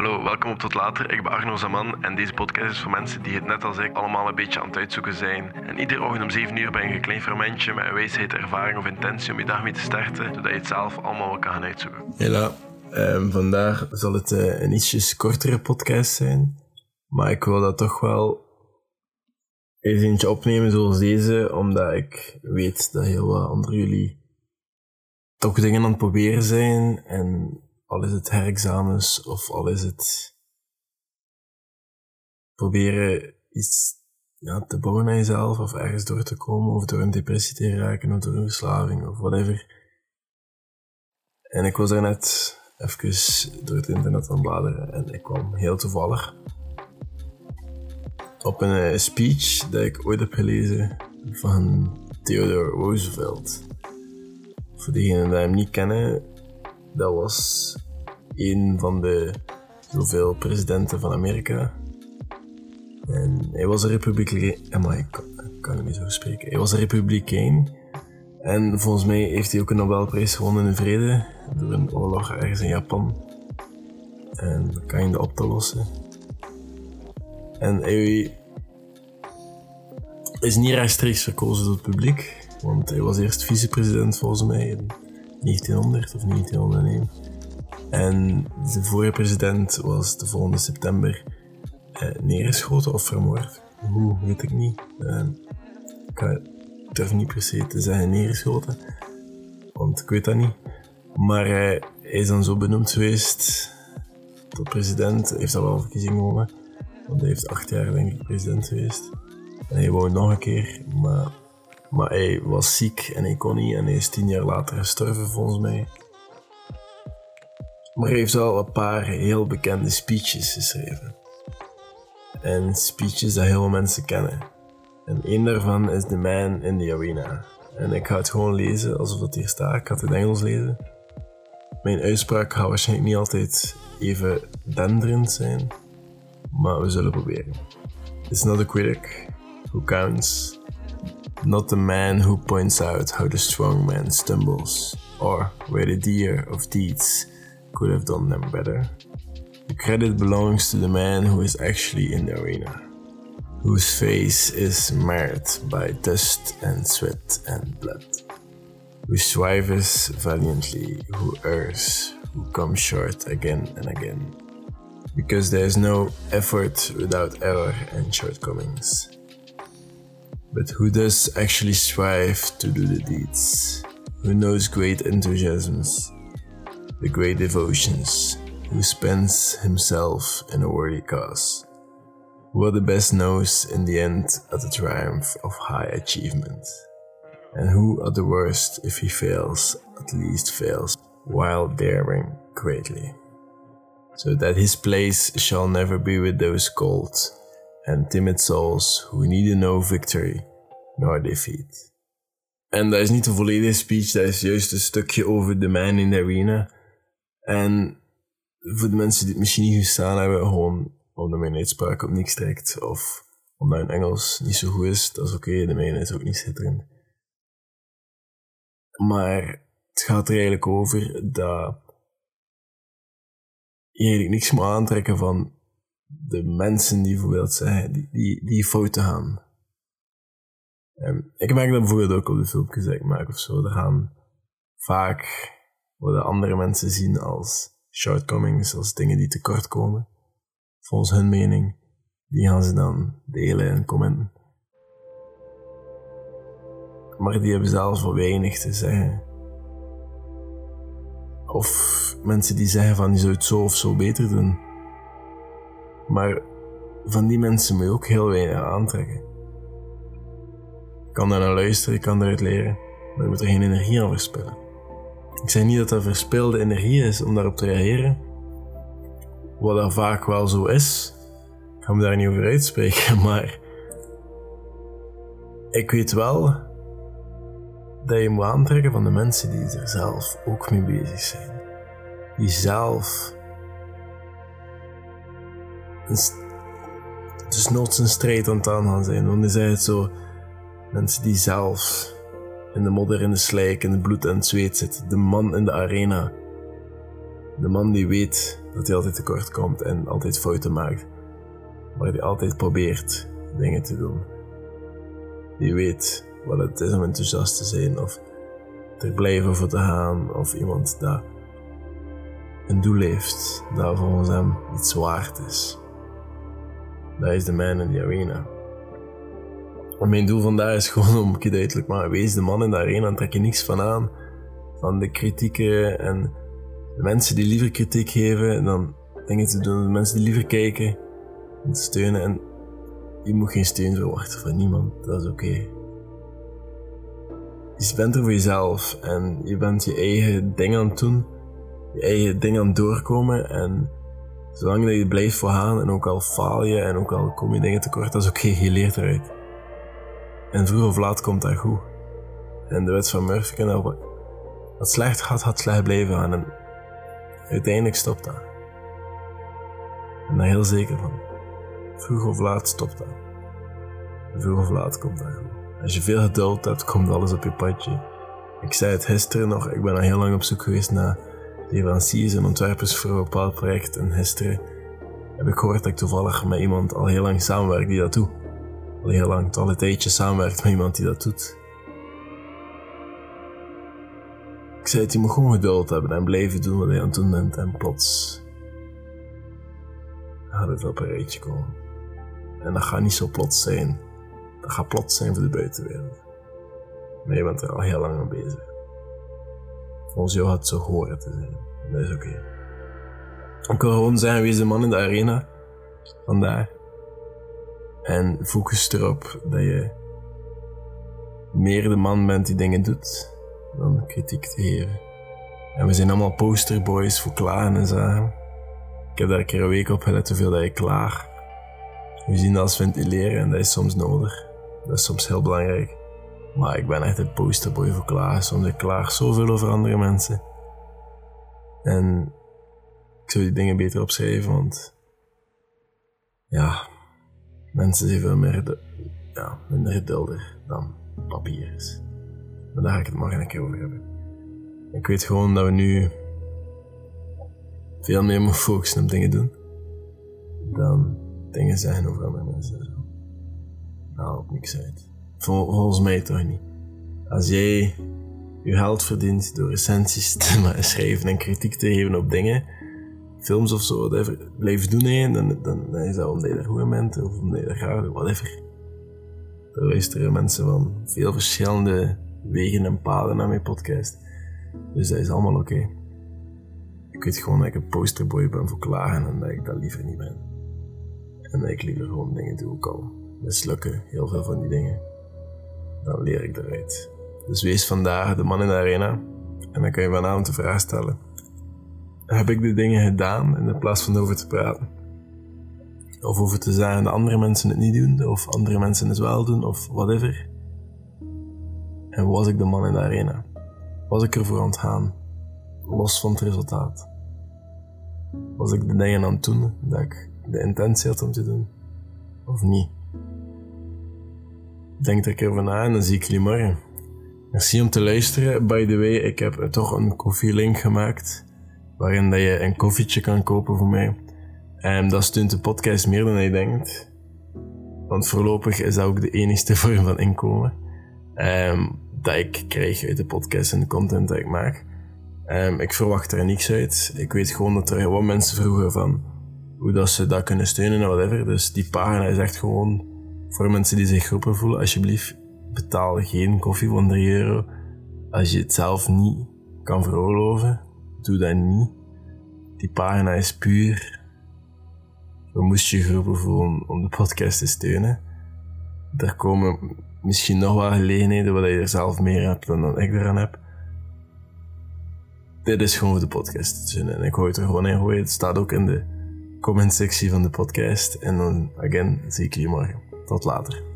Hallo, welkom op Tot Later. Ik ben Arno Zaman en deze podcast is voor mensen die het net als ik allemaal een beetje aan het uitzoeken zijn. En iedere ochtend om 7 uur ben je een klein fermentje met een wijsheid, ervaring of intentie om je dag mee te starten, zodat je het zelf allemaal wel kan gaan uitzoeken. Hela, um, vandaag zal het uh, een ietsjes kortere podcast zijn, maar ik wil dat toch wel eens opnemen zoals deze, omdat ik weet dat heel wat onder jullie toch dingen aan het proberen zijn en al is het herexamens of al is het proberen iets ja, te bouwen aan jezelf of ergens door te komen of door een depressie te raken of door een verslaving of whatever. En ik was er net even door het internet aan bladeren en ik kwam heel toevallig op een eh, speech dat ik ooit heb gelezen van Theodore Roosevelt. Voor diegenen die hem niet kennen, dat was een van de zoveel presidenten van Amerika. En hij was een republikein. Maar ik kan, kan niet zo spreken. Hij was een republikein. En volgens mij heeft hij ook een Nobelprijs gewonnen in vrede. Door een oorlog ergens in Japan. En dat kan je op te lossen. En hij is niet rechtstreeks verkozen door het publiek. Want hij was eerst vicepresident volgens mij 1900 of 1901. En de vorige president was de volgende september eh, neergeschoten of vermoord. Hoe, weet ik niet. Uh, ik durf niet per se te zeggen neergeschoten, want ik weet dat niet. Maar hij is dan zo benoemd geweest tot president. Hij heeft al wel verkiezingen gewonnen, want hij heeft acht jaar denk ik president geweest. En hij wou nog een keer, maar, maar hij was ziek en hij kon niet en hij is tien jaar later gestorven volgens mij. Maar hij heeft wel een paar heel bekende speeches geschreven. En speeches dat heel veel mensen kennen. En één daarvan is The Man in the Arena. En ik ga het gewoon lezen alsof het hier staat. Ik ga het in Engels lezen. Mijn uitspraak gaat waarschijnlijk niet altijd even denderend zijn. Maar we zullen proberen. It's not a critic who counts. Not the man who points out how the strong man stumbles. Or where the deer of deeds could have done them better. The credit belongs to the man who is actually in the arena, whose face is marred by dust and sweat and blood, who strives valiantly, who errs, who comes short again and again. Because there is no effort without error and shortcomings. But who does actually strive to do the deeds? Who knows great enthusiasms? The great devotions, who spends himself in a worthy cause, who are the best knows in the end at the triumph of high achievement, and who at the worst, if he fails, at least fails while daring greatly, so that his place shall never be with those cold and timid souls who need no victory nor defeat. En dat is niet de volledige speech, dat is juist een stukje over de man in the arena. En voor de mensen die het misschien niet gestaan hebben, gewoon omdat mijn uitspraak op niks trekt of omdat hun Engels niet zo goed is, dat is oké, de mijne is ook niet schitterend. Maar het gaat er eigenlijk over dat je eigenlijk niks moet aantrekken van de mensen die bijvoorbeeld zeggen, die, die, die fouten gaan. En ik merk dat bijvoorbeeld ook op de filmpjes die ik maak of zo. Er gaan vaak worden andere mensen zien als shortcomings, als dingen die tekort komen. Volgens hun mening, die gaan ze dan delen en commenten. Maar die hebben zelfs wel weinig te zeggen. Of mensen die zeggen van je zou het zo of zo beter doen. Maar van die mensen moet je ook heel weinig aantrekken. Ik kan daar naar luisteren, ik kan daaruit leren, maar je moet er geen energie aan verspillen. Ik zeg niet dat dat verspilde energie is om daarop te reageren. Wat dat vaak wel zo is. Ik ga me daar niet over uitspreken, maar ik weet wel dat je moet aantrekken van de mensen die er zelf ook mee bezig zijn. Die zelf dus nooit een strijd aan het aangaan zijn. Want dan zijn het zo mensen die zelf in de modder, in de slijk, in het bloed en het zweet zit. De man in de arena. De man die weet dat hij altijd tekort komt en altijd fouten maakt. Maar die altijd probeert dingen te doen. Die weet wat het is om enthousiast te zijn of er blijven voor te gaan. Of iemand dat een doel heeft dat volgens hem iets waard is. Dat is de man in die arena. En mijn doel vandaag is gewoon om je duidelijk maar wees de man in de arena en trek je niks van aan. Van de kritieken en de mensen die liever kritiek geven dan dingen te doen. De mensen die liever kijken en steunen. En je moet geen steun verwachten van niemand. Dat is oké. Je bent er voor jezelf en je bent je eigen ding aan het doen. Je eigen ding aan het doorkomen. En zolang dat je blijft voorgaan en ook al faal je en ook al kom je dingen tekort, dat is oké, je leert eruit. En vroeg of laat komt dat goed. En de wet van Murphy kan dat wat slecht gaat, gaat slecht blijven gaan. En uiteindelijk stopt dat. Ik ben daar heel zeker van. Vroeg of laat stopt dat. Vroeg of laat komt dat goed. Als je veel geduld hebt, komt alles op je padje. Ik zei het gisteren nog, ik ben al heel lang op zoek geweest naar leveranciers en ontwerpers voor een bepaald project. En gisteren heb ik gehoord dat ik toevallig met iemand al heel lang samenwerk die dat doet. Al heel lang, al een tijdje samenwerkt met iemand die dat doet. Ik zei het, je moet gewoon geduld hebben en blijven doen wat je aan het doen bent. En plots gaat het op een rijtje komen. En dat gaat niet zo plots zijn. Dat gaat plots zijn voor de buitenwereld. Maar je bent er al heel lang mee bezig. Volgens jou had zo horen te zijn. Dat is oké. Ik wil gewoon zeggen, wees de man in de arena. Vandaar. En focus erop dat je meer de man bent die dingen doet dan kritiek te geven. En we zijn allemaal posterboys voor klagen en zagen. Ik heb daar een keer een week op gelet hoeveel dat je klaar. We zien dat als ventileren en dat is soms nodig. Dat is soms heel belangrijk. Maar ik ben echt een posterboy voor klaar. Soms ik klaar zoveel over andere mensen. En ik zou die dingen beter opschrijven, want ja, mensen zijn veel meer ja, minder geduldig dan papier is. Maar daar ga ik het morgen een keer over hebben. Ik weet gewoon dat we nu veel meer moeten focussen op dingen doen dan dingen zeggen over andere mensen. Nou, op niks uit. Volgens mij toch niet. Als jij je geld verdient door recensies te schrijven en kritiek te geven op dingen, films of zo, whatever, blijven doen, hè, dan, dan, is dat omdat je er goed bent of omdat je er graag whatever. Er luisteren mensen van veel verschillende wegen en paden naar mijn podcast. Dus dat is allemaal oké. Ik weet gewoon dat ik een posterboy ben voor klagen en dat ik dat liever niet ben. En dat ik liever gewoon dingen doe, ook al mislukken heel veel van die dingen. Dan leer ik eruit. Dus wees vandaag de man in de arena en dan kan je vanavond de vraag stellen. Heb ik de dingen gedaan in plaats van over te praten? Of over te zeggen dat andere mensen het niet doen, of andere mensen het wel doen, of whatever. En was ik de man in de arena? Was ik ervoor aan het gaan? Los van het resultaat. Was ik de dingen aan het doen dat ik de intentie had om te doen? Of niet? Denk er even na en dan zie ik jullie morgen. Merci om te luisteren. By the way, ik heb toch een koffielink gemaakt. Waarin dat je een koffietje kan kopen voor mij. Dat steunt de podcast meer dan je denkt. Want voorlopig is dat ook de enigste vorm van inkomen. Um, dat ik krijg uit de podcast en de content dat ik maak. Um, ik verwacht er niks uit. Ik weet gewoon dat er gewoon mensen vroegen van hoe dat ze dat kunnen steunen en whatever. Dus die pagina is echt gewoon voor mensen die zich geroepen voelen. Alsjeblieft, betaal geen koffie van 3 euro. Als je het zelf niet kan veroorloven, doe dat niet. Die pagina is puur. We moesten je geroepen voelen om de podcast te steunen. Er komen misschien nog wel gelegenheden waar je er zelf meer hebt dan ik eraan heb. Dit is gewoon voor de podcast. En ik gooi het er gewoon in gooien. Het staat ook in de comment sectie van de podcast. En dan, again, zie ik je morgen. Tot later.